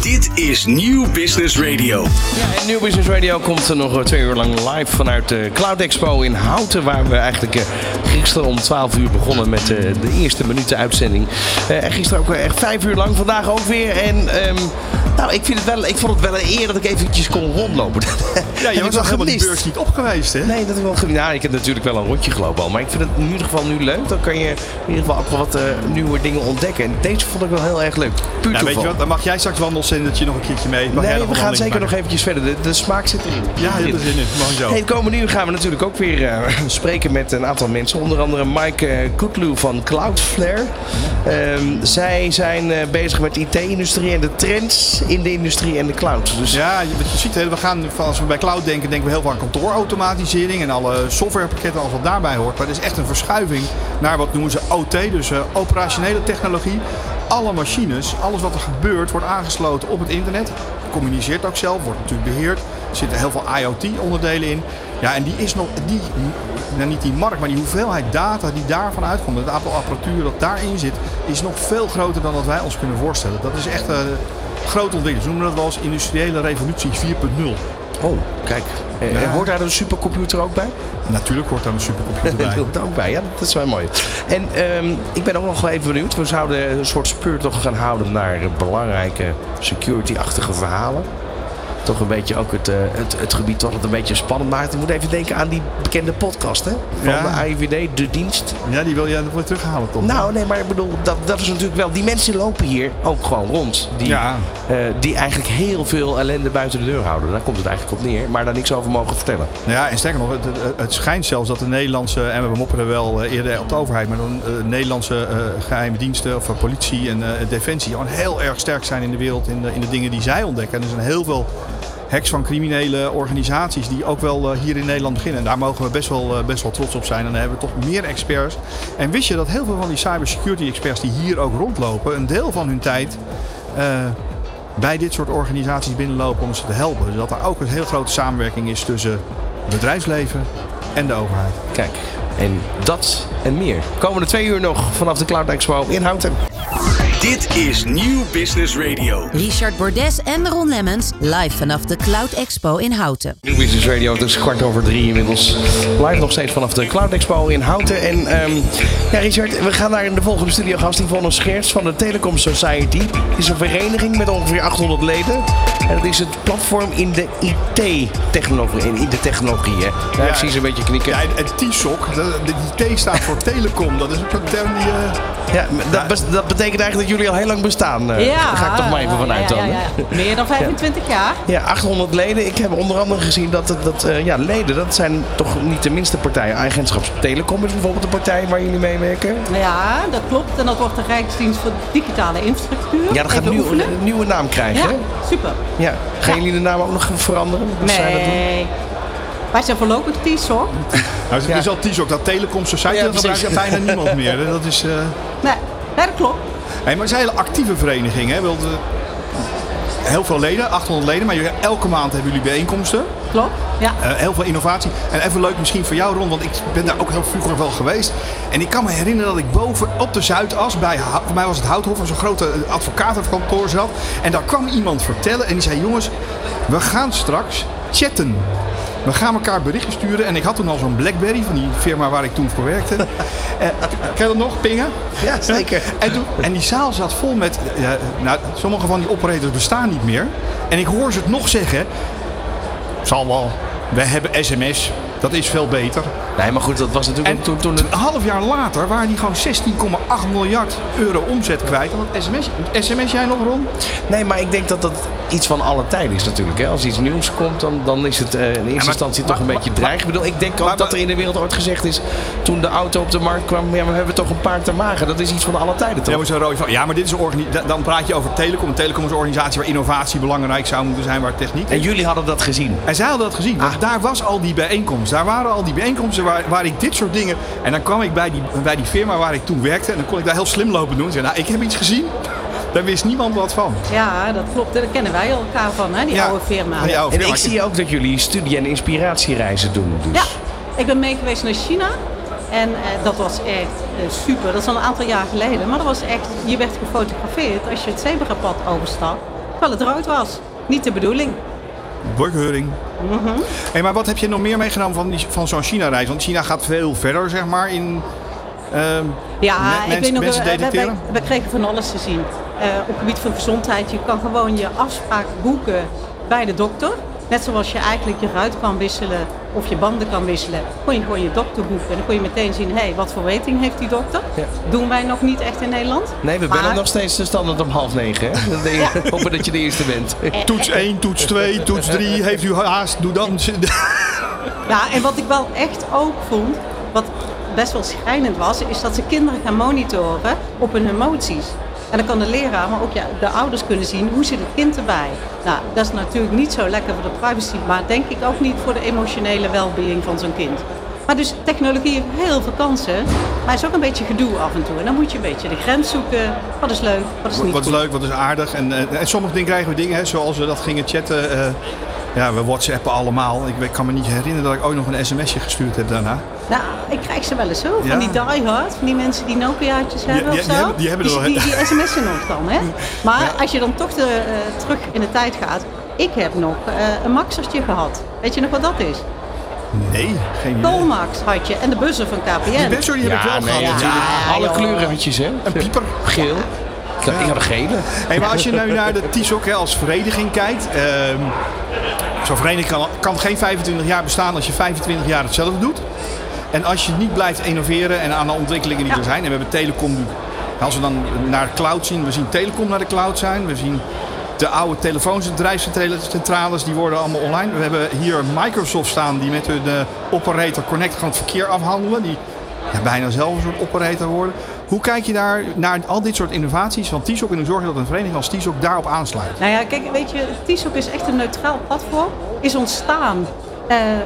Dit is Nieuw Business Radio. Ja, en Nieuw Business Radio komt er nog twee uur lang live vanuit de Cloud Expo in Houten. Waar we eigenlijk eh, gisteren om 12 uur begonnen met eh, de eerste minuten uitzending. Eh, en gisteren ook echt vijf uur lang, vandaag ook weer. En ehm, nou, ik, vind het wel, ik vond het wel een eer dat ik eventjes kon rondlopen. Ja, je was helemaal die beurs niet op geweest, hè? Nee, dat is wel gemist. Nou, ik heb natuurlijk wel een rondje gelopen al. Maar ik vind het in ieder geval nu leuk. Dan kan je in ieder geval ook wel wat nieuwe dingen ontdekken. En deze vond ik wel heel erg leuk. Puur ja, weet je wat, dan mag jij straks wandelcendertje nog een keertje mee. Mag nee, jij we gaan zeker nog eventjes verder. De, de, smaak zit erin. Ja, je hebt er zin in. Mag zo. Hey, het komende uur gaan we natuurlijk ook weer uh, spreken met een aantal mensen. Onder andere Mike uh, Goodlew van Cloudflare. Um, zij zijn uh, bezig met de IT-industrie en de trends in de industrie en de cloud. Dus... Ja, wat je ziet, we gaan, als we bij cloud denken, denken we heel veel aan kantoorautomatisering en alle softwarepakketten, alles wat daarbij hoort. Maar er is echt een verschuiving naar wat noemen ze OT, dus operationele technologie alle machines, alles wat er gebeurt, wordt aangesloten op het internet. Communiceert ook zelf, wordt natuurlijk beheerd. Er zitten heel veel IoT-onderdelen in. Ja, en die is nog, die, nou niet die markt, maar die hoeveelheid data die daarvan uitkomt, het aantal apparatuur dat daarin zit, is nog veel groter dan dat wij ons kunnen voorstellen. Dat is echt een grote ontwikkeling. Ze noemen dat wel als industriële revolutie 4.0. Oh, kijk. En ja. hoort daar een supercomputer ook bij? Natuurlijk hoort daar een supercomputer bij. dat hoort ook bij, ja. Dat is wel mooi. En um, ik ben ook nog wel even benieuwd. We zouden een soort speurtocht gaan houden naar belangrijke security-achtige verhalen toch een beetje ook het, uh, het, het gebied wat het een beetje spannend maakt. Je moet even denken aan die bekende podcast hè? van ja. de AIVD, De Dienst. Ja, die wil je weer terughalen toch? Nou, nee, maar ik bedoel, dat, dat is natuurlijk wel... Die mensen lopen hier ook gewoon rond. Die, ja. uh, die eigenlijk heel veel ellende buiten de deur houden. Daar komt het eigenlijk op neer. Maar daar niks over mogen vertellen. Ja, en sterker nog, het, het schijnt zelfs dat de Nederlandse... En we mopperen wel eerder op de overheid. Maar dan de Nederlandse uh, geheime diensten of politie en defensie... gewoon heel erg sterk zijn in de wereld in de, in de dingen die zij ontdekken. En er zijn heel veel hacks van criminele organisaties die ook wel hier in Nederland beginnen. En daar mogen we best wel, best wel trots op zijn. En dan hebben we toch meer experts. En wist je dat heel veel van die cybersecurity experts die hier ook rondlopen, een deel van hun tijd uh, bij dit soort organisaties binnenlopen om ze te helpen. Dus dat er ook een heel grote samenwerking is tussen bedrijfsleven en de overheid. Kijk, en dat en meer. Komende twee uur nog vanaf de Cloud Expo in Houten. Dit is Nieuw Business Radio. Richard Bordes en Ron Lemmens live vanaf de Cloud Expo in Houten. Nieuw Business Radio, het is kwart over drie inmiddels. Live nog steeds vanaf de Cloud Expo in Houten. En um, ja, Richard, we gaan naar de volgende studiogast Yvonne Scherts van de Telecom Society. Het is een vereniging met ongeveer 800 leden. En het is het platform in de IT-technologie. In de technologie, hè? Daar ja, zie je een beetje knikken. Ja, en TSOC, de, de IT staat voor telecom. Dat is ook een term die... Uh... Ja, dat, dat betekent eigenlijk dat jullie al heel lang bestaan. Uh, ja, daar ga ik toch maar even vanuit ja, dan. Ja, Meer dan 25 jaar. Ja, 800 leden. Ik heb onder andere gezien dat, dat uh, ja, leden, dat zijn toch niet de minste partijen. Agentschap Telecom is bijvoorbeeld een partij waar jullie meewerken. Ja, dat klopt. En dat wordt de Rijksdienst voor Digitale Infrastructuur. Ja, dat gaat een nieuwe, een nieuwe naam krijgen. Ja, super. Ja. Gaan jullie de naam ook nog veranderen? Nee. Wij zijn voorlopig TSOC. Nou, het is al TSOC, dat Telecom Society, ja, dat gebruikt bijna niemand meer. Dat is... Uh... Nee, nee, dat klopt. Hey, maar het is een hele actieve vereniging. Hè? Wilt, heel veel leden, 800 leden, maar jullie, elke maand hebben jullie bijeenkomsten. Klopt, ja. Uh, heel veel innovatie. En even leuk misschien voor jou, Ron, want ik ben daar ook heel vroeger wel geweest. En ik kan me herinneren dat ik boven op de Zuidas, bij, voor mij was het Houthof, zo'n grote advocatenkantoor zat. En daar kwam iemand vertellen en die zei, jongens, we gaan straks chatten. We gaan elkaar berichten sturen. En ik had toen al zo'n Blackberry van die firma waar ik toen voor werkte. uh, ken je dat nog, pingen? Ja, zeker. En, toen, en die zaal zat vol met... Uh, nou, sommige van die operators bestaan niet meer. En ik hoor ze het nog zeggen. Zal wel. We hebben sms. Dat is veel beter. Nee, maar goed, dat was natuurlijk en toen, toen het... Een half jaar later waren die gewoon 16,8 miljard euro omzet kwijt. Want sms, sms jij nog, Ron? Nee, maar ik denk dat dat iets van alle tijden is natuurlijk. Hè? Als iets nieuws komt, dan, dan is het uh, in eerste ja, maar, instantie toch een beetje dreig. Ik bedoel, ik denk ook dat er in de wereld ooit gezegd is... toen de auto op de markt kwam, ja, we hebben toch een paar te magen. Dat is iets van alle tijden, toch? Ja, maar, zo rood van, ja, maar dit is een dan praat je over Telecom. Een Telecom is een organisatie waar innovatie belangrijk zou moeten zijn, waar techniek... En jullie hadden dat gezien? En zij hadden dat gezien. Want ah. daar was al die bijeenkomst. Daar waren al die bijeenkomsten waar, waar ik dit soort dingen... En dan kwam ik bij die, bij die firma waar ik toen werkte... en dan kon ik daar heel slim lopen doen. En zei, nou, ik heb iets gezien. Daar wist niemand wat van. Ja, dat klopt. Daar kennen wij elkaar van, hè? die ja, oude firma. Die oude firma. En ik zie ook dat jullie studie- en inspiratiereizen doen. Dus. Ja, ik ben mee geweest naar China. En eh, dat was echt eh, super. Dat is al een aantal jaar geleden. Maar dat was echt, je werd gefotografeerd als je het zebrapad overstak. terwijl het rood was. Niet de bedoeling. Borgheuring. hey, maar wat heb je nog meer meegenomen van, die- van zo'n China-reis? Want China gaat veel verder, zeg maar, in... ehm, Ja, ik mensen- weet nog, mensen we, we, we- we kregen van alles te zien. Eh, op het gebied van gezondheid, je kan gewoon je afspraak boeken bij de dokter. Net zoals je eigenlijk je ruit kan wisselen of je banden kan wisselen, kon je gewoon je dokter boeken. En dan kon je meteen zien, hé, hey, wat voor rating heeft die dokter? Ja. Doen wij nog niet echt in Nederland. Nee, we Maar- bellen nog steeds de standaard om half negen. Hè? Je, Hopen dat je de eerste bent. toets 1, toets 2, toets 3. Heeft u haast? Doe dan. Ja, en wat ik wel echt ook vond, wat best wel schrijnend was, is dat ze kinderen gaan monitoren op hun emoties. En dan kan de leraar, maar ook ja, de ouders kunnen zien hoe zit het kind erbij. Nou, dat is natuurlijk niet zo lekker voor de privacy, maar denk ik ook niet voor de emotionele welbeing van zo'n kind. Maar dus technologie heeft heel veel kansen, maar is ook een beetje gedoe af en toe. En dan moet je een beetje de grens zoeken. Wat is leuk, wat is niet Wat is leuk, wat is aardig. En, eh, en sommige dingen krijgen we dingen, hè, zoals we dat gingen chatten. eh, ja, we whatsappen allemaal. Ik, weet- kan me niet herinneren dat ik ook nog een sms'je gestuurd heb daarna. Nou, ik krijg ze wel eens zo. Van Ja. die diehard, van die mensen die Nokia's hebben die- of die zo. hebben- die hebben er wel- die, die, die sms'en nog dan, hè. Maar als je dan toch de, eh, terug in de tijd gaat. Ik heb nog eh, een maxertje gehad. Weet je nog wat dat is? Nee, geen idee. Colmax had je en de buzzer van KPN. Die best, die heb ik wel gehad natuurlijk. Alle joh. kleurenwitjes, hè? Een pieper. Geel. Ik had, ik had een gele. Hey, maar als je nu naar de TISOC hè, als vereniging kijkt. ehm, Zo'n vereniging kan, kan geen 25 jaar bestaan als je 25 jaar hetzelfde doet. En als je niet blijft innoveren en aan de ontwikkelingen die Ja. er zijn. En we hebben telecom nu. Als we dan naar de cloud zien, we zien telecom naar de cloud zijn. We zien de oude telefoons bedrijfscentrales, die worden allemaal online. We hebben hier Microsoft staan die met hun operator Connect gewoon het verkeer afhandelen. Die ja, bijna zelf een soort operator worden. Hoe kijk je daar naar al dit soort innovaties van TISOC en hoe zorg je dat een vereniging als TISOC daarop aansluit? Nou ja, kijk, weet je, TISOC is echt een neutraal platform. Is ontstaan eh, eh,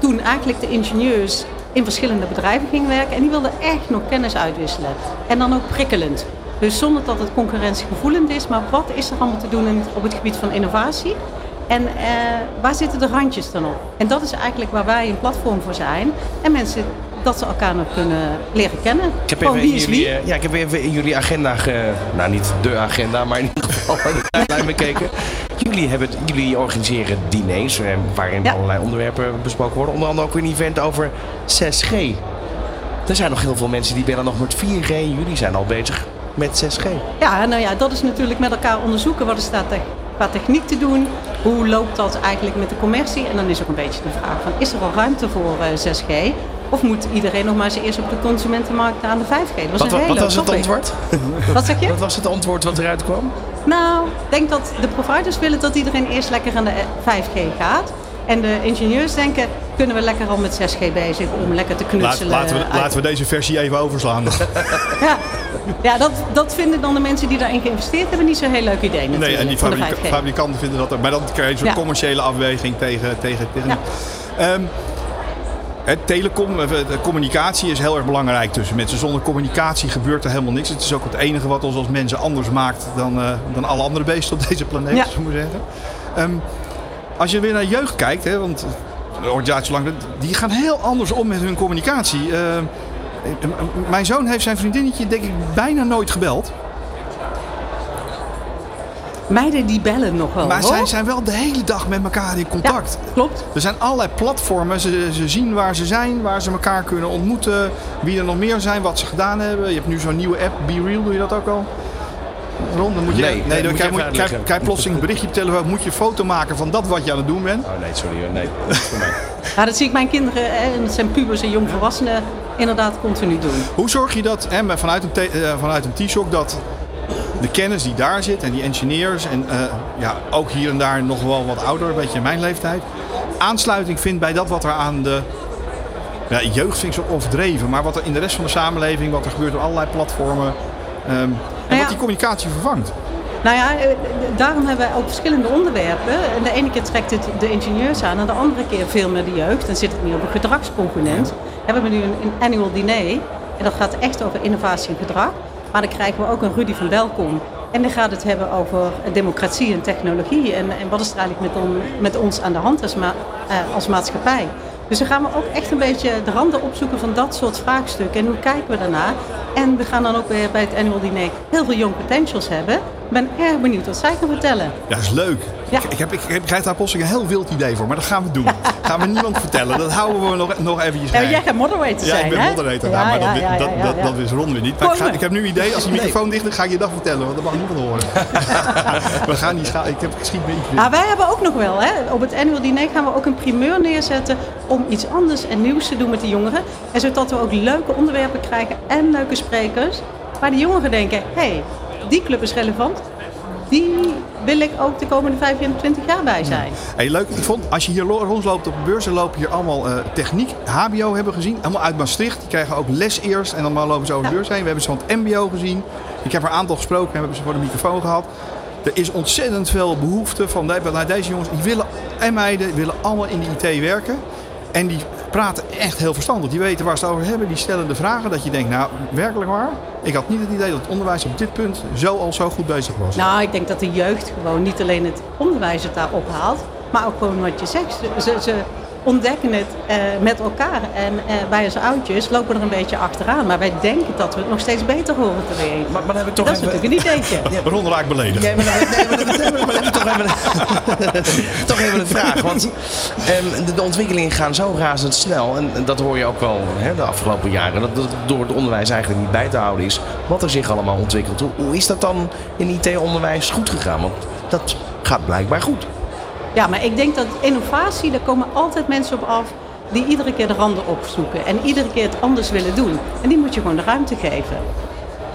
toen eigenlijk de ingenieurs in verschillende bedrijven gingen werken. En die wilden echt nog kennis uitwisselen. En dan ook prikkelend. Dus zonder dat het concurrentiegevoelend is. Maar wat is er allemaal te doen op het gebied van innovatie? En eh, waar zitten de randjes dan op? En dat is eigenlijk waar wij een platform voor zijn. En mensen dat ze elkaar nog kunnen leren kennen. Ik heb, even in wie is jullie, wie. eh, ja, ik heb even in jullie agenda, ge, nou niet de agenda, maar in ieder geval de tijdlijn bekeken. Jullie, hebben, jullie organiseren diners eh, waarin Ja. allerlei onderwerpen besproken worden. Onder andere ook een event over 6G. Er zijn nog heel veel mensen die bellen nog met 4G. Jullie zijn al bezig met 6G. Ja, nou ja, dat is natuurlijk met elkaar onderzoeken wat is daar qua techniek te doen. Hoe loopt dat eigenlijk met de commercie? En dan is ook een beetje de vraag van, is er al ruimte voor eh, 6G? Of moet iedereen nog maar eens eerst op de consumentenmarkt aan de 5G? Dat was Wat, een wa- hele wat was het antwoord? Wat zeg je? Wat was het antwoord wat eruit kwam? Nou, ik denk dat de providers willen dat iedereen eerst lekker aan de eh, 5G gaat. En de ingenieurs denken, kunnen we lekker al met 6G bezig om lekker te Laat, knutselen. laten, we, laten we deze versie even overslaan. Ja, ja dat, dat vinden dan de mensen die daarin geïnvesteerd hebben niet zo'n heel leuk idee natuurlijk. Nee, en die van de fabrika- 5G. fabrikanten vinden dat. Maar dan krijg je een soort Ja. commerciële afweging tegen. tegen, tegen Ja. Ehm, telecom, eh, de communicatie is heel erg belangrijk tussen mensen. Zonder communicatie gebeurt er helemaal niks. Het is ook het enige wat ons als mensen anders maakt dan, eh, dan alle andere beesten op deze planeet, Ja. zo maar zeggen. Ehm, als je weer naar jeugd kijkt, hè, want de organisatie lang, die gaan heel anders om met hun communicatie. Ehm, eh, mijn zoon heeft zijn vriendinnetje denk ik bijna nooit gebeld. Meiden die bellen nog wel. Maar hoor. zij zijn wel de hele dag met elkaar in contact. Ja, klopt. Er zijn allerlei platformen. Ze, ze zien waar ze zijn, waar ze elkaar kunnen ontmoeten. Wie er nog meer zijn, wat ze gedaan hebben. Je hebt nu zo'n nieuwe app, Be Real, doe je dat ook al? Ron, dan moet je, Nee, nee, nee, dan moet je krijg, even moet- uitleggen. krijg, krijg plotseling een berichtje op telefoon. Moet je een foto maken van dat wat je aan het doen bent. Oh nee, sorry. hoor. Nee, dat is voor mij. Ja, dat zie ik mijn kinderen, hè, en het zijn pubers en jongvolwassenen, inderdaad continu doen. Hoe zorg je dat hè, maar vanuit een, eh, vanuit een T-Shock dat de kennis die daar zit en die engineers en eh, ja, ook hier en daar nog wel wat ouder, een beetje mijn leeftijd, aansluiting vindt bij dat wat er aan de ja, jeugd vind ik zo overdreven, maar wat er in de rest van de samenleving, wat er gebeurt op allerlei platformen ehm, en ja. wat die communicatie vervangt. Nou ja, eh, daarom hebben wij ook verschillende onderwerpen. En de ene keer trekt het de ingenieurs aan en de andere keer veel meer de jeugd. Dan zit het meer op een gedragscomponent. We hebben nu een, een annual diner en dat gaat echt over innovatie en gedrag. Maar dan krijgen we ook een Rudy van Welkom. En dan gaat het hebben over democratie en technologie. En, en wat is er eigenlijk met, met ons aan de hand als, ma- eh, als maatschappij. Dus dan gaan we ook echt een beetje de randen opzoeken van dat soort vraagstukken. En hoe kijken we daarna? En we gaan dan ook weer bij het annual diner heel veel young potentials hebben. Ik ben erg benieuwd wat zij gaan vertellen. Ja, dat is leuk. Ja. Ik, heb, ik, ik krijg daar plotseling een heel wild idee voor, maar dat gaan we doen. gaan we niemand vertellen. Dat houden we nog, nog eventjes Ja, geheim. jij gaat moderator Ja, zijn, ik ben hè? moderator. Ja, nou, maar ja, dat, ja, dat, ja, dat, ja. dat is Ron weer niet. Maar ik, ga, ik heb nu een idee. Als die microfoon dicht is, ga ik je dag vertellen. Want dat mag niemand horen. we gaan niet scha- Ik heb weer. Maar wij hebben ook nog wel, hè, op het annual diner gaan we ook een primeur neerzetten om iets anders en nieuws te doen met de jongeren. En zodat we ook leuke onderwerpen krijgen en leuke sprekers. Waar de jongeren denken, hé, hey, die club is relevant. Die wil ik ook de komende 25 jaar bij zijn. Hey, leuk. Ik vond, als je hier lo- rondloopt op de beurs, dan lopen hier allemaal eh, techniek, HBO hebben we gezien. Allemaal uit Maastricht. Die krijgen ook les eerst en dan lopen ze over de Ja. beurs heen. We hebben ze van het MBO gezien. Ik heb er een aantal gesproken en we hebben ze voor de microfoon gehad. Er is ontzettend veel behoefte van deze jongens. Die willen en meiden willen allemaal in de IT werken. En die praten echt heel verstandig. Die weten waar ze het over hebben. Die stellen de vragen dat je denkt, nou werkelijk waar. Ik had niet het idee dat het onderwijs op dit punt zo al zo goed bezig was. Nou, ik denk dat de jeugd gewoon niet alleen het onderwijs het daar ophaalt, maar ook gewoon wat je zegt. Ze, ze, ontdekken het eh, met elkaar. En eh, wij als oudjes lopen er een beetje achteraan. Maar wij denken dat we het nog steeds beter horen te weten. Maar, maar dan hebben we toch dat is natuurlijk een ideetje. Ron raakt beledigd. Nee, maar dan, nee, maar dan, nee, maar dan heb ik toch even, toch even een vraag. Want ehm, de, de ontwikkelingen gaan zo razendsnel. En, en dat hoor je ook wel hè, de afgelopen jaren. Dat, dat door het onderwijs eigenlijk niet bij te houden is. Wat er zich allemaal ontwikkelt. Hoe, hoe is dat dan in IT-onderwijs goed gegaan? Want dat gaat blijkbaar goed. Ja, maar ik denk dat innovatie, daar komen altijd mensen op af die iedere keer de randen opzoeken. En iedere keer het anders willen doen. En die moet je gewoon de ruimte geven.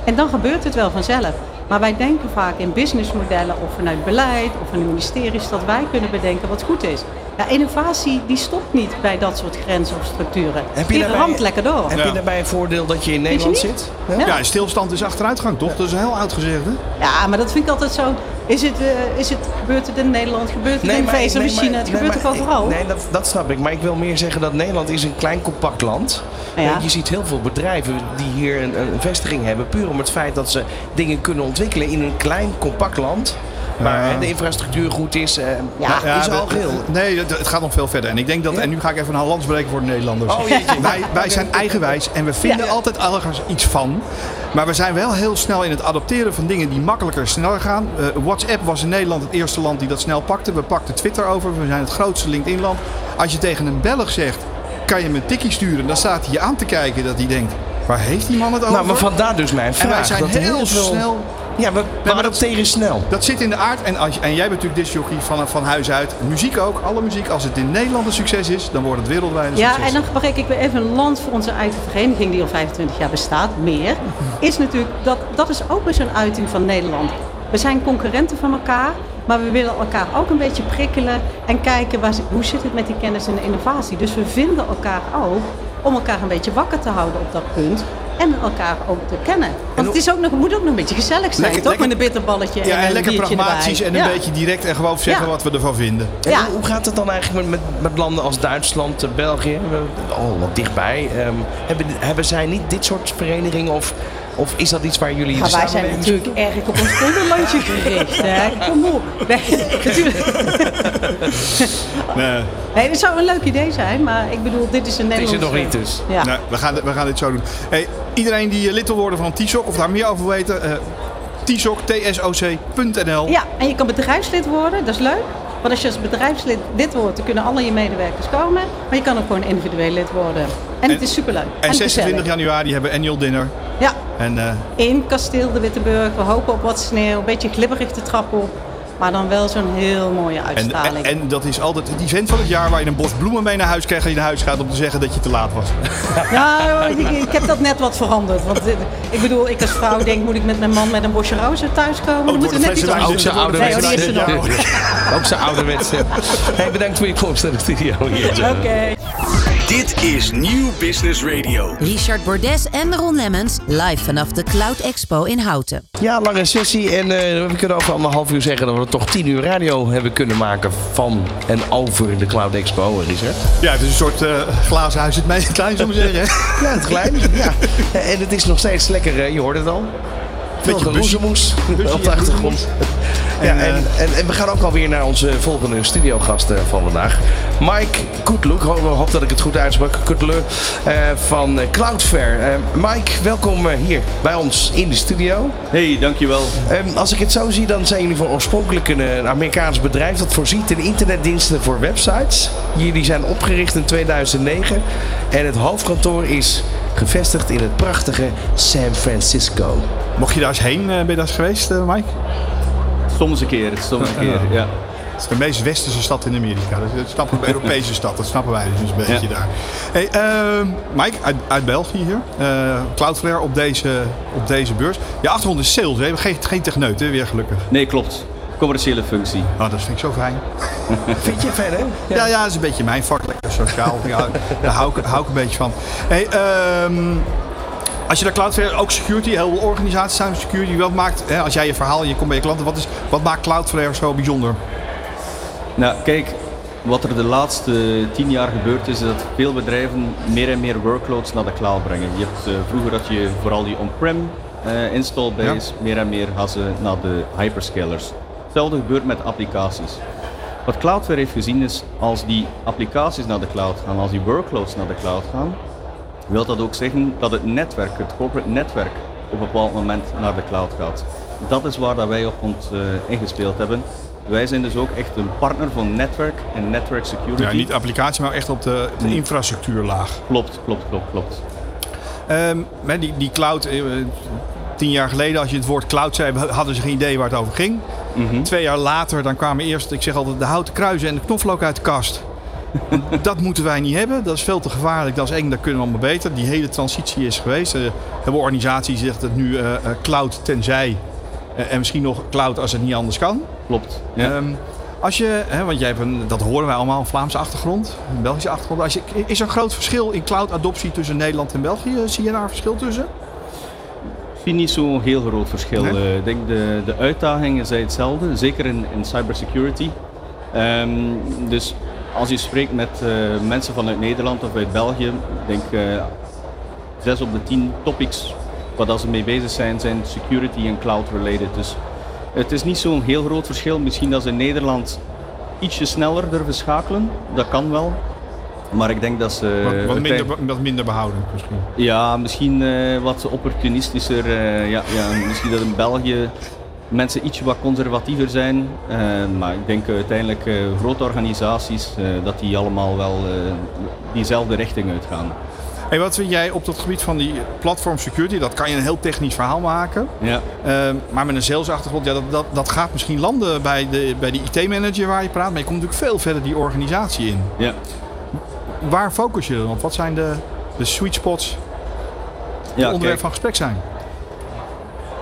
En dan gebeurt het wel vanzelf. Maar wij denken vaak in businessmodellen of vanuit beleid of vanuit ministeries dat wij kunnen bedenken wat goed is. Ja, innovatie die stopt niet bij dat soort grenzen of structuren. Heb je die daarbij- ramt lekker door. Heb je daarbij een voordeel dat je in Nederland zit? Ja. Ja, stilstand is achteruitgang, toch? Dat is een heel oud gezegde. Ja, maar dat vind ik altijd zo. Is het, eh, is het, gebeurt het in Nederland? Gebeurt het in maar- Vezel, nee, China? Het nee, gebeurt toch overal? Nee, dat, dat snap ik. Maar ik wil meer zeggen dat Nederland is een klein compact land. Ja. Je ziet heel veel bedrijven die hier een, een vestiging hebben. Puur om het feit dat ze dingen kunnen ontwikkelen in een klein compact land. Hè, de infrastructuur goed is. eh Ja. maar is al geheel. Nee, het, gaat nog veel verder. En ik denk dat, Ja? en nu ga ik even een lans breken voor de Nederlanders. Oh, jeetje. Wij, wij zijn eigenwijs en we vinden Ja. altijd ergens iets van. Maar we zijn wel heel snel in het adopteren van dingen die makkelijker, sneller gaan. Eh, WhatsApp was in Nederland het eerste land die dat snel pakte. We pakten Twitter over. We zijn het grootste LinkedIn-land. Als je tegen een Belg zegt, kan je me een tikkie sturen? Dan staat hij je aan te kijken dat hij denkt, waar heeft die man het over? Nou, maar vandaar dus mijn vraag. en wij zijn dat heel veel- snel Ja, we, maar dat- adopteren snel. Dat zit in de aard. En, als, en jij bent natuurlijk discjockey van, van huis uit. Muziek ook, alle muziek. Als het in Nederland een succes is, dan wordt het wereldwijd een Ja, succes. en dan breek ik weer even een land voor onze eigen vereniging die al 25 jaar bestaat, meer. Is natuurlijk, dat, dat is ook weer zo'n uiting van Nederland. We zijn concurrenten van elkaar, maar we willen elkaar ook een beetje prikkelen en kijken waar, hoe zit het met die kennis en de innovatie. Dus we vinden elkaar ook om elkaar een beetje wakker te houden op dat punt. En elkaar ook te kennen. Want het, is ook nog, moet ook nog een beetje gezellig zijn, Lekker- toch? lekker- Met een bitterballetje ja, en, en een lekker pragmatisch erbij. en een Ja. beetje direct en gewoon zeggen Ja. wat we ervan vinden. Ja. hoe- Hoe gaat het dan eigenlijk met, met, met landen als Duitsland, eh, België? We- Oh, wat dichtbij. Ehm, hebben, hebben zij niet dit soort verenigingen? Of, of is dat iets waar jullie Ja, wij zijn natuurlijk erg op ons kinderlandje gericht. Hè? Kom op. Nee, natuurlijk. Nee, Nee, het zou een leuk idee zijn, maar ik bedoel, dit is een Het is Nederlandse... er nog niet dus. Ja. nee, we, gaan, we gaan dit zo doen. Hey, iedereen die eh, lid wil worden van TSOC of daar meer over weten, eh TSOC, tsoc.nl. ja, en je kan bedrijfslid worden, dat is leuk. Want als je als bedrijfslid lid wordt, dan kunnen al je medewerkers komen. Maar je kan ook gewoon individueel lid worden. En, het is superleuk. En 26 gezellig. januari hebben we annual dinner. Ja, En eh, in Kasteel de Witteburg. We hopen op wat sneeuw, een beetje glibberig de trap op. Maar dan wel zo'n heel mooie en, uitstraling. en, en dat is altijd het event van het jaar waar je een bos bloemen mee naar huis krijgt als je naar huis gaat om te zeggen dat je te laat was. Ja, ik, ik heb dat net wat veranderd. Want eh, ik bedoel, ik als vrouw denk, moet ik met mijn man met een bosje rozen thuiskomen? Dan Oh, moeten we net iets anders Ook zijn. Nee, er. Ja. Ook zijn ouderwetse. Hey, bedankt voor je komst naar de studio hier. zo. Dit is Nieuw Business Radio. Richard Bordes en Ron Lemmens live vanaf de Cloud Expo in Houten. Ja, lange sessie. En eh, we kunnen over anderhalf uur zeggen dat we toch tien uur radio hebben kunnen maken van en over de Cloud Expo, Richard. Ja, het is een soort eh, glazen huis het meest klein, zullen we zeggen. Ja, het klein. ja. En het is nog steeds lekker, eh, je hoort het al. Veel Beetje geroezemoes busje, op de achtergrond. Ja, En, en, en, en we gaan ook alweer naar onze volgende studiogast eh, van vandaag. Mike Koetloek, ik hoop, hoop dat ik het goed uitsprak. Koetloek eh, van eh, Cloudflare. Eh, Mike, welkom eh, hier bij ons in de studio. Hey, dankjewel. Ehm, als ik het zo zie, dan zijn jullie van oorspronkelijk een, eh, Amerikaans bedrijf dat voorziet in internetdiensten voor websites. Jullie zijn opgericht in 2009 en het hoofdkantoor is gevestigd in het prachtige San Francisco. Mocht je daar eens heen, eh, ben je daar eens geweest, eh, Mike? Soms een keer, soms een keer, ja. Het is de meest westerse stad in Amerika. Dat is een Europese stad, dat snappen wij dus een beetje Ja. daar. Hey, ehm, Mike, uit, uit België hier. Eh, Cloudflare op deze, op deze beurs. Je achtergrond is sales, hè? Geen, geen techneut, hè? weer gelukkig. Nee, klopt. Commerciële functie. Oh, dat vind ik zo fijn. Vind je verder? Ja, ja, dat is een beetje mijn vak. Lekker sociaal. ja, daar hou ik, hou ik een beetje van. Hey, ehm, als je naar Cloudflare, ook security, heel veel organisaties zijn security. Wat maakt, hè, als jij je verhaal en je komt bij je klanten, wat, is, wat maakt Cloudflare zo bijzonder? Nou, kijk, wat er de laatste tien jaar gebeurd is, is dat veel bedrijven meer en meer workloads naar de cloud brengen. Je hebt eh, vroeger dat je vooral die on-prem eh install base, meer en meer gaan ze naar de hyperscalers. Hetzelfde gebeurt met applicaties. Wat Cloudflare heeft gezien is, als die applicaties naar de cloud gaan, als die workloads naar de cloud gaan, wil dat ook zeggen dat het netwerk, het corporate netwerk, op een bepaald moment naar de cloud gaat. Dat is waar dat wij op ons eh, ingespeeld hebben. Wij zijn dus ook echt een partner van netwerk en network security. Ja, niet applicatie, maar echt op de, de Nee. infrastructuurlaag. Klopt, klopt, klopt, klopt. Ehm, die, die cloud, eh, tien jaar geleden als je het woord cloud zei, hadden ze geen idee waar het over ging. Mhm. Twee jaar later dan kwamen eerst, ik zeg altijd, de houten kruisen en de knoflook uit de kast. Dat moeten wij niet hebben. Dat is veel te gevaarlijk. Dat is eng. Dat kunnen we allemaal beter. Die hele transitie is geweest. Er hebben organisaties die zeggen het nu eh, eh, cloud tenzij. eh, en misschien nog cloud als het niet anders kan. Klopt. Ja. Ehm, als je, hè, want jij hebt een, dat horen wij allemaal, een Vlaamse achtergrond, een Belgische achtergrond. Als je, is er een groot verschil in cloud adoptie tussen Nederland en België? Zie je daar een verschil tussen? Ik zie niet zo'n heel groot verschil. Nee? Eh, Ik denk de, de uitdagingen zijn hetzelfde, zeker in, in cybersecurity. Ehm, dus als je spreekt met eh, mensen vanuit Nederland of uit België, ik denk eh zes op de tien topics waar dat ze mee bezig zijn, zijn security en cloud related. Dus het is niet zo'n heel groot verschil. Misschien dat ze in Nederland ietsje sneller durven schakelen, dat kan wel. Maar ik denk dat ze... Wat, minder, wat minder behoudend misschien. ja, misschien eh, wat opportunistischer. eh, ja, ja, misschien dat in België mensen ietsje wat conservatiever zijn. eh, maar ik denk uiteindelijk eh, grote organisaties dat die allemaal wel diezelfde richting uitgaan. Hey, wat vind jij op dat gebied van die platform security? Dat kan je een heel technisch verhaal maken. Ja. Ehm, maar met een salesachtergrond, ja, dat, dat, dat gaat misschien landen bij de, bij de IT-manager waar je praat. Maar je komt natuurlijk veel verder die organisatie in. Ja. Waar focus je dan op? Wat zijn de, de sweet spots die Ja, onderwerp kijk, van gesprek zijn?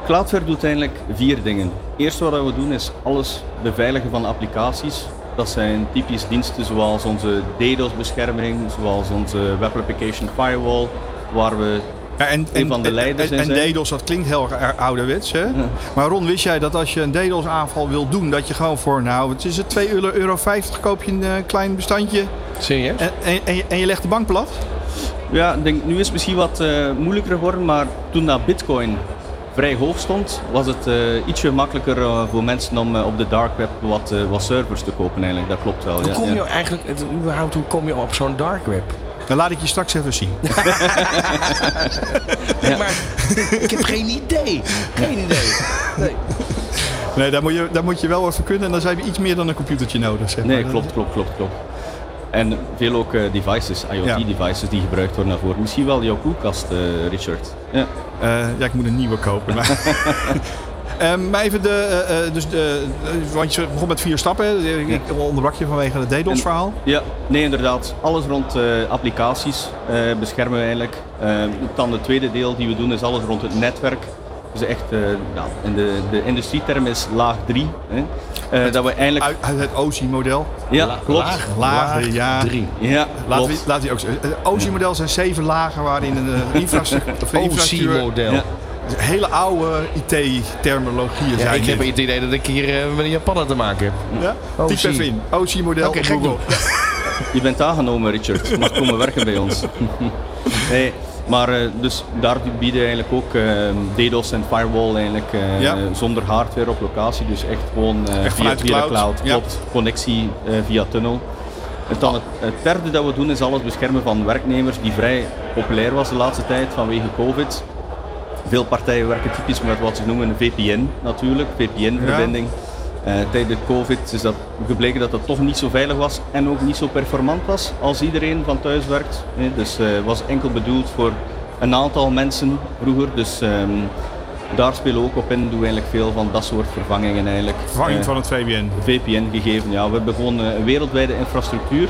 Cloudflare doet uiteindelijk vier dingen. Eerst wat we doen is alles beveiligen van applicaties. Dat zijn typisch diensten zoals onze DDoS-bescherming, zoals onze Web Application Firewall, waar we Ja, en, Een van de leiders en, en zijn. DDoS, dat klinkt heel erg ouderwets. Hè? Maar Ron, wist jij dat als je een DDoS aanval wil doen, dat je gewoon voor, nou, het is het 2,50 euro, koop je een eh, klein bestandje Serieus? en, en, en, je, en je legt de bank plat? Ja, ik denk, nu is het misschien wat eh, moeilijker geworden, maar toen dat Bitcoin vrij hoog stond, was het eh, ietsje gemakkelijker eh, voor mensen om op de dark web wat, eh, wat servers te kopen eigenlijk. Dat klopt wel. Hoe ja, kom ja. je eigenlijk, het- überhaupt, hoe kom je op zo'n dark web? Dan laat ik je straks even zien. Ja. Maar ik heb geen idee. Geen idee. Nee. Nee, daar moet je, daar moet je wel even kunnen en dan zijn we iets meer dan een computertje nodig. Zeg Nee, maar. klopt, klopt, klopt, klopt. En veel ook eh, devices, Ja. IoT-devices die gebruikt worden daarvoor. Misschien wel jouw koelkast, eh, Richard. Ja. Eh, ja, ik moet een nieuwe kopen. Maar, Ehm, maar even de, dus de, want je begon met vier stappen. Ik onderbrak je vanwege het DDoS-verhaal. Ja, nee inderdaad. Alles rond applicaties beschermen we eigenlijk. Eh, dan het tweede deel die we doen is alles rond het netwerk. Dus echt, eh, ja, in de, de industrieterm is laag 3. dat we eigenlijk... Uit, uit het OSI-model. ja, klopt. Lagen, ja. Drie. Ja, Laten we, laten we ook zeggen. Het OSI-model zijn zeven lagen waarin een eh, infrastructuur, OC-model. Ja. hele oude IT-terminologieën Ja, zijn. ik heb het idee dat ik hier eh, met een Japaner te maken heb. Ja? OC. Typ even in. OSI-model ik Google. Je bent aangenomen, Richard. Je mag komen werken bij ons. nee, Maar uh, dus daar bieden eigenlijk ook uh, DDoS en firewall eigenlijk Ja. zonder hardware op locatie. Dus echt gewoon Echt via, de cloud. cloud. Ja. Klopt, connectie via tunnel. En dan het, het derde dat we doen is alles beschermen van werknemers die vrij populair was de laatste tijd vanwege COVID. Veel partijen werken typisch met wat ze noemen een VPN natuurlijk, VPN-verbinding. Eh, tijdens COVID is dat gebleken dat dat toch niet zo veilig was en ook niet zo performant was als iedereen van thuis werkt. Eh, dus het was enkel bedoeld voor een aantal mensen vroeger. Dus ehm, daar spelen we ook op in, doen we eigenlijk veel van dat soort vervangingen eigenlijk. Vervanging Eh, van het VPN. VPN gegeven. Ja, we hebben gewoon eh, een wereldwijde infrastructuur.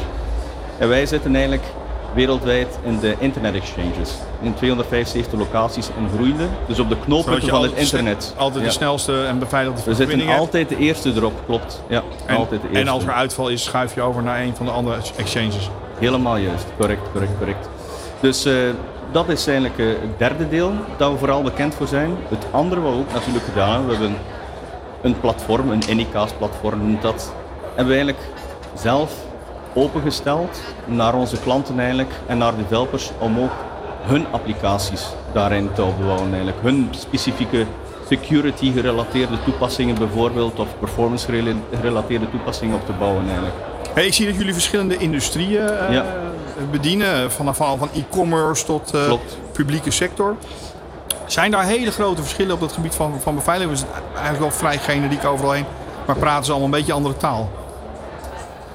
En wij zitten eigenlijk wereldwijd in de internet exchanges. In 275 locaties en groeiende. Dus op de knooppunten van het internet. altijd Ja. de snelste en beveiligde We zitten altijd de eerste erop, klopt. Ja, En, altijd de eerste. en als er uitval is, schuif je over naar een van de andere exchanges. Helemaal juist, correct, correct, correct. Dus eh, dat is eigenlijk eh, het derde deel dat we vooral bekend voor zijn. Het andere wat we ook natuurlijk gedaan hebben, we hebben een platform, een Anycast-platform noemt dat, hebben we eigenlijk zelf opengesteld naar onze klanten eigenlijk en naar developers om ook hun applicaties daarin te opbouwen eigenlijk. Hun specifieke security gerelateerde toepassingen bijvoorbeeld of performance gerelateerde toepassingen op te bouwen eigenlijk. Hey, ik zie dat jullie verschillende industrieën eh, Ja. bedienen, vanaf van, van e-commerce tot Klopt. publieke sector. Zijn daar hele grote verschillen op het gebied van, van beveiliging? Is het eigenlijk wel vrij generiek overal heen, maar praten ze allemaal een beetje andere taal?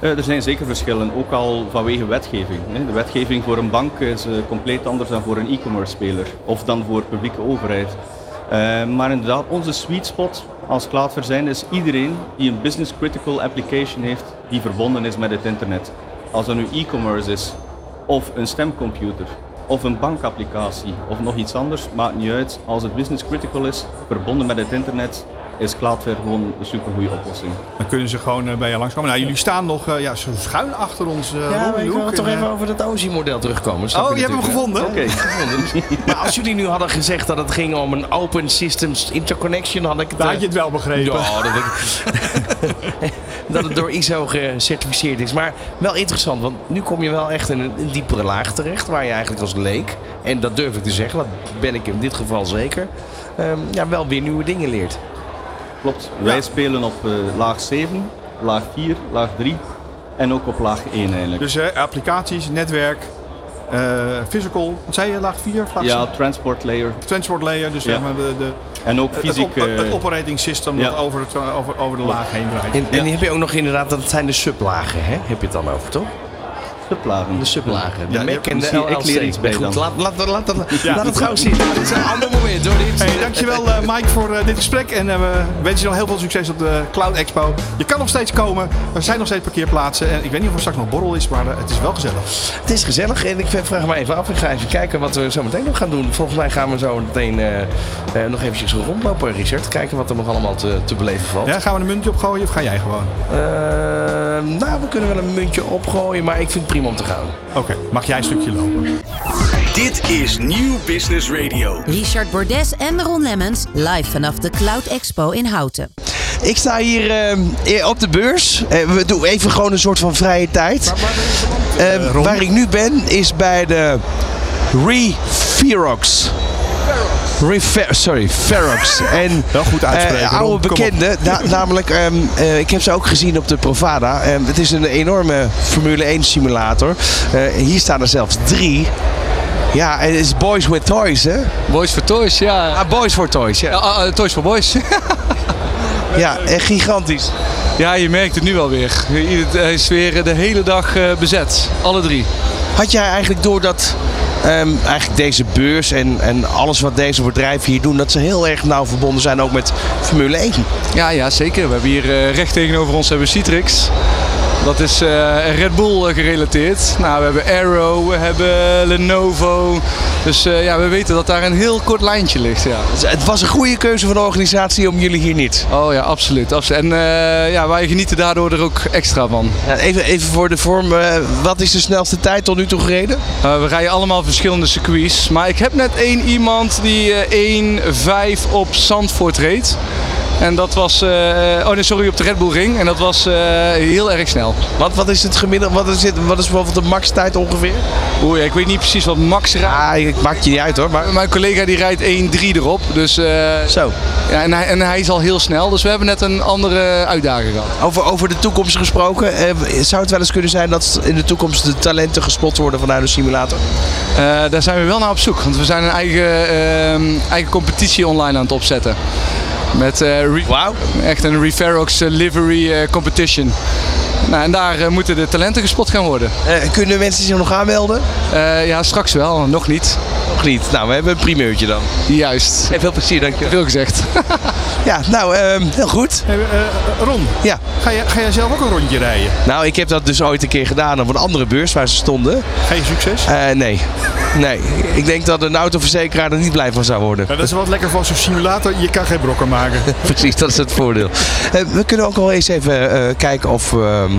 Eh, er zijn zeker verschillen, ook al vanwege wetgeving. De wetgeving voor een bank is eh, compleet anders dan voor een e-commerce speler of dan voor publieke overheid. Eh, maar inderdaad, onze sweet spot als cloudverzijnder is iedereen die een business critical application heeft die verbonden is met het internet. Als dat nu e-commerce is, of een stemcomputer, of een bankapplicatie, of nog iets anders, maakt niet uit. Als het business critical is, verbonden met het internet, is Cloudflare gewoon een supergoeie oplossing. Dan kunnen ze gewoon eh, bij je langskomen. Nou, jullie staan nog eh, ja, zo schuin achter ons. eh, Ja, maar ik wil toch En, even over dat OSI-model terugkomen. snap Oh, je je hebt hem gevonden? Oké. Maar als jullie nu hadden gezegd dat het ging om een Open Systems Interconnection, had ik het... Daar eh, had je het wel begrepen. Ja, dat, dat het door ISO gecertificeerd is. Maar wel interessant, want nu kom je wel echt in een, een diepere laag terecht. Waar je eigenlijk als leek, en dat durf ik te zeggen, dat ben ik in dit geval zeker, ehm, ja, wel weer nieuwe dingen leert. Klopt. Wij spelen op eh, laag 7, laag 4, laag 3 en ook op laag 1 eigenlijk. Dus eh, applicaties, netwerk, eh, physical, wat zei je, laag 4? Laag ja, transport layer Transport layer, dus Ja. zeg maar de, de, en ook het, fysiek. op- eh, het operating system ja. dat over, het, over, over de laag heen draait. En, en Ja. die heb je ook nog inderdaad, dat zijn de sublagen, hè? heb je het dan over, toch? Sublagen. De sublagen. Ja, Mac en de ik leer iets bij Goed, dan. Laat, laat, laat, laat, het gauw zitten. Dit is een ander moment hoor. Hey, dankjewel eh, Mike voor eh, dit gesprek en eh, we wensen je nog heel veel succes op de Cloud Expo. Je kan nog steeds komen, er zijn nog steeds parkeerplaatsen en ik weet niet of er straks nog borrel is, maar het is wel gezellig. Het is gezellig en ik vraag me even af. Ik ga even kijken wat we zo meteen nog gaan doen. Volgens mij gaan we zo meteen eh, nog eventjes rondlopen, Richard. Kijken wat er nog allemaal te, te beleven valt. Ja, gaan we een muntje opgooien of ga jij gewoon? Nou, we kunnen wel een muntje opgooien, maar ik vind het prima om te gaan. Oké, mag jij een stukje lopen? Dit is Nieuw Business Radio. Richard Bordes en Ron Lemmens live vanaf de Cloud Expo in Houten. Ik sta hier eh, op de beurs. Eh, we doen even gewoon een soort van vrije tijd. Eh, Ron? waar ik nu ben is bij de Referox. Refer sorry, Ferox. En Wel goed uitspreken, eh, Ron. oude Kom op. bekende, na- namelijk, ehm, eh, ik heb ze ook gezien op de Provada. Ehm, het is een enorme Formule 1 simulator. Eh, hier staan er zelfs drie. Ja, en het is Boys with Toys, hè? Boys for Toys, ja. Ah, Boys for Toys, ja. Ja, ah, ah, Toys for Boys. Ja, echt gigantisch. ja, je merkt het nu wel weer. Hij is weer de hele dag eh, bezet. Alle drie. Had jij eigenlijk door dat ehm, eigenlijk deze beurs en, en alles wat deze bedrijven hier doen, dat ze heel erg nauw verbonden zijn ook met Formule 1? Ja, ja, zeker. We hebben hier eh, recht tegenover ons hebben Citrix. Dat is eh, Red Bull eh, gerelateerd. Nou, we hebben Arrow, we hebben Lenovo. Dus eh, ja, we weten dat daar een heel kort lijntje ligt. Ja. Dus Het was een goede keuze van de organisatie om jullie hier niet. Oh ja, absoluut. absoluut. En ja, wij genieten daardoor er ook extra van. Ja, Even, even voor de vorm, wat is de snelste tijd tot nu toe gereden? Uh, we rijden allemaal verschillende circuits. Maar ik heb net één iemand die eh 1-5 op Zandvoort reed. En dat was, eh, oh nee, sorry, op de Red Bull Ring. En dat was eh, heel erg snel. Wat, wat is het gemiddelde, wat is, het, wat is bijvoorbeeld de max tijd ongeveer? Oeh, ik weet niet precies wat Max rijdt. Ah, ik maakt je niet uit hoor, maar Mijn collega die rijdt 1-3 erop. Dus, eh, zo. ja, en, hij, en hij is al heel snel. Dus we hebben net een andere uitdaging gehad. Over, over de toekomst gesproken, zou het wel eens kunnen zijn dat in de toekomst de talenten gespot worden vanuit de simulator? Daar zijn we wel naar op zoek. Want we zijn een eigen, ehm, eigen competitie online aan het opzetten. Met eh, Wauw. echt een Referox eh, livery eh, competition. Nou, en daar moeten de talenten gespot gaan worden. Eh, kunnen mensen zich nog aanmelden? Eh, ja, straks wel, nog niet. Nog niet. Nou, we hebben een primeurtje dan. Juist. En veel plezier, dankjewel. Veel gezegd. Ja, nou, ehm, heel goed. Hey, eh, Ron, Ja. ga, jij, ga jij zelf ook een rondje rijden? Nou, ik heb dat dus ooit een keer gedaan op een andere beurs waar ze stonden. Geen succes? Eh, nee. Nee. Ik denk dat een autoverzekeraar er niet blij van zou worden. Ja, dat is wat lekker van zo'n simulator. Je kan geen brokken maken. Precies, dat is het voordeel. Eh, we kunnen ook wel eens even eh, kijken of ehm,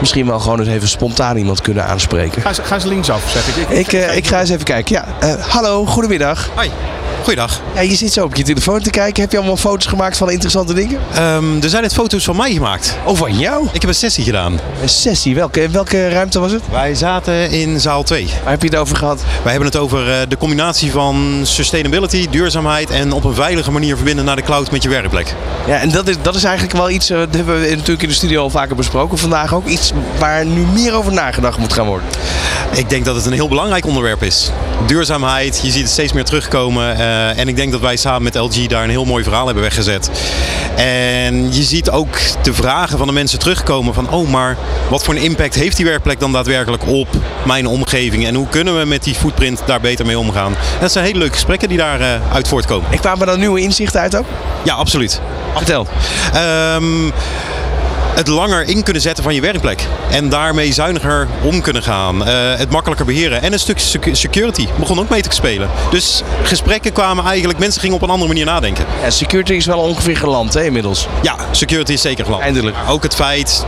misschien wel gewoon eens even spontaan iemand kunnen aanspreken. Ga eens, ga eens linksaf, zeg ik. Ik, eh, ik ga eens even kijken. Ja, eh, hallo, goedemiddag. Hoi, goeiedag. Ja, je zit zo op je telefoon te kijken. Heb je allemaal foto's gemaakt van interessante dingen? Ehm, er zijn net foto's van mij gemaakt. Oh, van jou? Ik heb een sessie gedaan. Een sessie. Welke, welke ruimte was het? Wij zaten in zaal 2. Waar heb je het over gehad? Wij hebben het over eh, de combinatie van sustainability, duurzaamheid en op een veilige manier verbinden naar de cloud met je werkplek. Ja, en dat is, dat is eigenlijk wel iets, eh, dat hebben we natuurlijk in de studio al vaker besproken. Vandaag ook iets waar nu meer over nagedacht moet gaan worden. Ik denk dat het een heel belangrijk onderwerp is. Duurzaamheid, je ziet het steeds meer terugkomen. Eh, en ik denk dat wij samen met LG daar een heel mooi verhaal hebben weggezet. En je ziet ook de vragen van de mensen terugkomen van... oh, maar wat voor een impact heeft die werkplek dan daadwerkelijk op mijn omgeving? En hoe kunnen we met die footprint daar beter mee omgaan? En dat zijn hele leuke gesprekken die daaruit uit voortkomen. Ik kwamen er nieuwe inzichten uit ook? Ja, absoluut. Vertel. Ehm, het langer in kunnen zetten van je werkplek. En daarmee zuiniger om kunnen gaan. Eh, het makkelijker beheren. En een stuk secu- security begon ook mee te spelen. Dus gesprekken kwamen eigenlijk, mensen gingen op een andere manier nadenken. Ja, security is wel ongeveer geland hè, inmiddels. Ja, security is zeker geland. Eindelijk. Maar ook het feit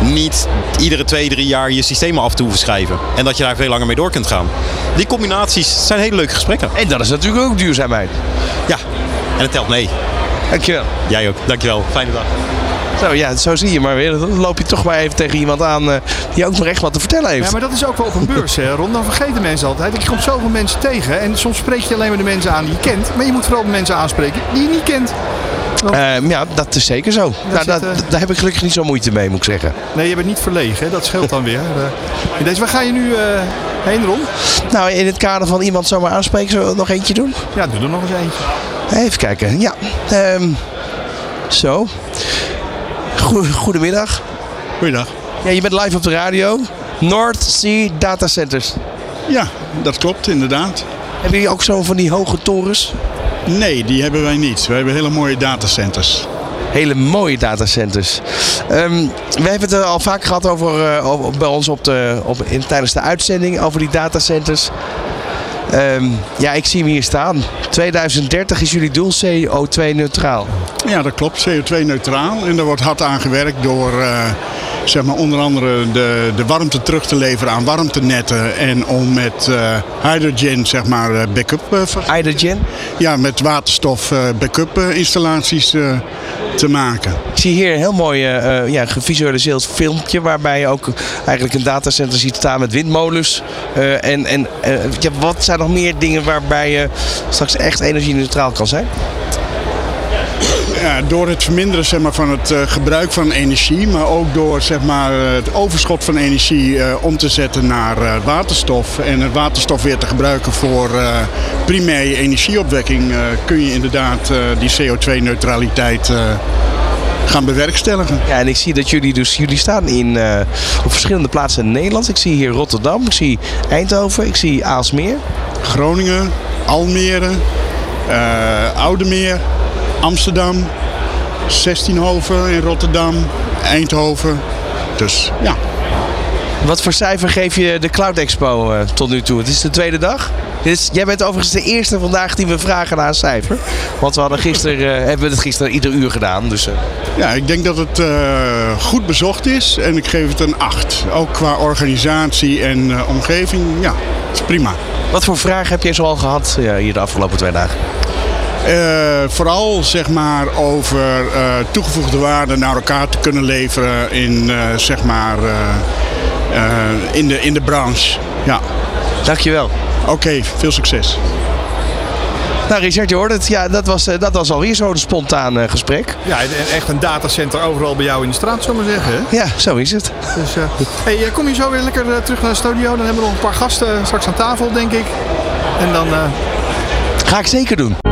niet iedere twee, drie jaar je systemen af te hoeven schrijven. En dat je daar veel langer mee door kunt gaan. Die combinaties zijn hele leuke gesprekken. En dat is natuurlijk ook duurzaamheid. Ja, en het telt mee. Dankjewel. Jij ook. Dankjewel. Fijne dag. Zo, ja, zo zie je maar weer. Dan loop je toch maar even tegen iemand aan eh, die ook nog echt wat te vertellen heeft. Ja, maar dat is ook wel op een beurs, hè, Ron. Dan vergeten mensen altijd. Je komt zoveel mensen tegen. En soms spreek je alleen maar de mensen aan die je kent. Maar je moet vooral de mensen aanspreken die je niet kent. Ehm, ja, dat is zeker zo. Nou, zit, dat, eh, daar heb ik gelukkig niet zo moeite mee, moet ik zeggen. Nee, je bent niet verlegen. Hè? Dat scheelt dan weer. Eh, in deze, waar ga je nu heen, Ron? Nou, in het kader van iemand zomaar aanspreken, zullen we er nog eentje doen? Ja, doe er nog eens eentje. Even kijken. Ja, ehm, zo. Goe- goedemiddag. Goeiedag. Ja, je bent live op de radio. North Sea Data Centers. Ja, dat klopt inderdaad. Hebben jullie ook zo van die hoge torens? Nee, die hebben wij niet. We hebben hele mooie datacenters. Hele mooie datacenters. Ehm we hebben het er al vaak gehad over, eh, over- bij ons op de, op, in, tijdens de uitzending over die datacenters. Ehm, ja, ik zie hem hier staan. 2030 is jullie doel CO2 neutraal. Ja, dat klopt. CO2-neutraal. En daar wordt hard aan gewerkt door eh, zeg maar onder andere de, de warmte terug te leveren aan warmtenetten. En om met eh, hydrogen zeg maar eh, backup... eh, Hydrogen. ja, met waterstof backup installaties te maken. Ik zie hier een heel mooi ja, gevisualiseerd filmpje waarbij je ook eigenlijk een datacenter ziet staan met windmolens. En en ja, wat zijn nog meer dingen waarbij je straks echt energie-neutraal kan zijn? Ja, door het verminderen zeg maar, van het eh, gebruik van energie, maar ook door zeg maar, eh, het overschot van energie eh, om te zetten naar waterstof en het waterstof weer te gebruiken voor primaire energieopwekking, kun je inderdaad die CO2-neutraliteit gaan bewerkstelligen. Ja, en ik zie dat jullie dus jullie staan in, op verschillende plaatsen in Nederland. Ik zie hier Rotterdam, ik zie Eindhoven, ik zie Aalsmeer. Groningen, Almere, Oudemeer, Amsterdam, Zestienhoven in Rotterdam, Eindhoven. Dus ja, Wat voor cijfer geef je de Cloud Expo eh, tot nu toe? Het is de tweede dag. Jij bent overigens de eerste vandaag die we vragen naar een cijfer. Want we hadden gisteren, eh, hebben we het gisteren ieder uur gedaan. Dus, eh, Ja, ik denk dat het goed bezocht is en ik geef het een 8. Ook qua organisatie en omgeving, ja, is prima. wat voor vragen heb jij zoal gehad eh, hier de afgelopen twee dagen? Eh, vooral zeg maar over eh, toegevoegde waarde naar elkaar te kunnen leveren in, eh, zeg maar, eh, eh, in, de, in de branche. Ja. Dankjewel. Oké, veel succes. Nou, Richard, je hoort het. Ja, dat was, eh, dat was alweer zo'n spontaan gesprek. Ja, en echt een datacenter overal bij jou in de straat, zullen we maar zeggen. hè? Ja, zo is het. Dus, eh, hey, kom je zo weer lekker terug naar de studio? Dan hebben we nog een paar gasten straks aan tafel, denk ik. En dan... eh, Ga ik zeker doen.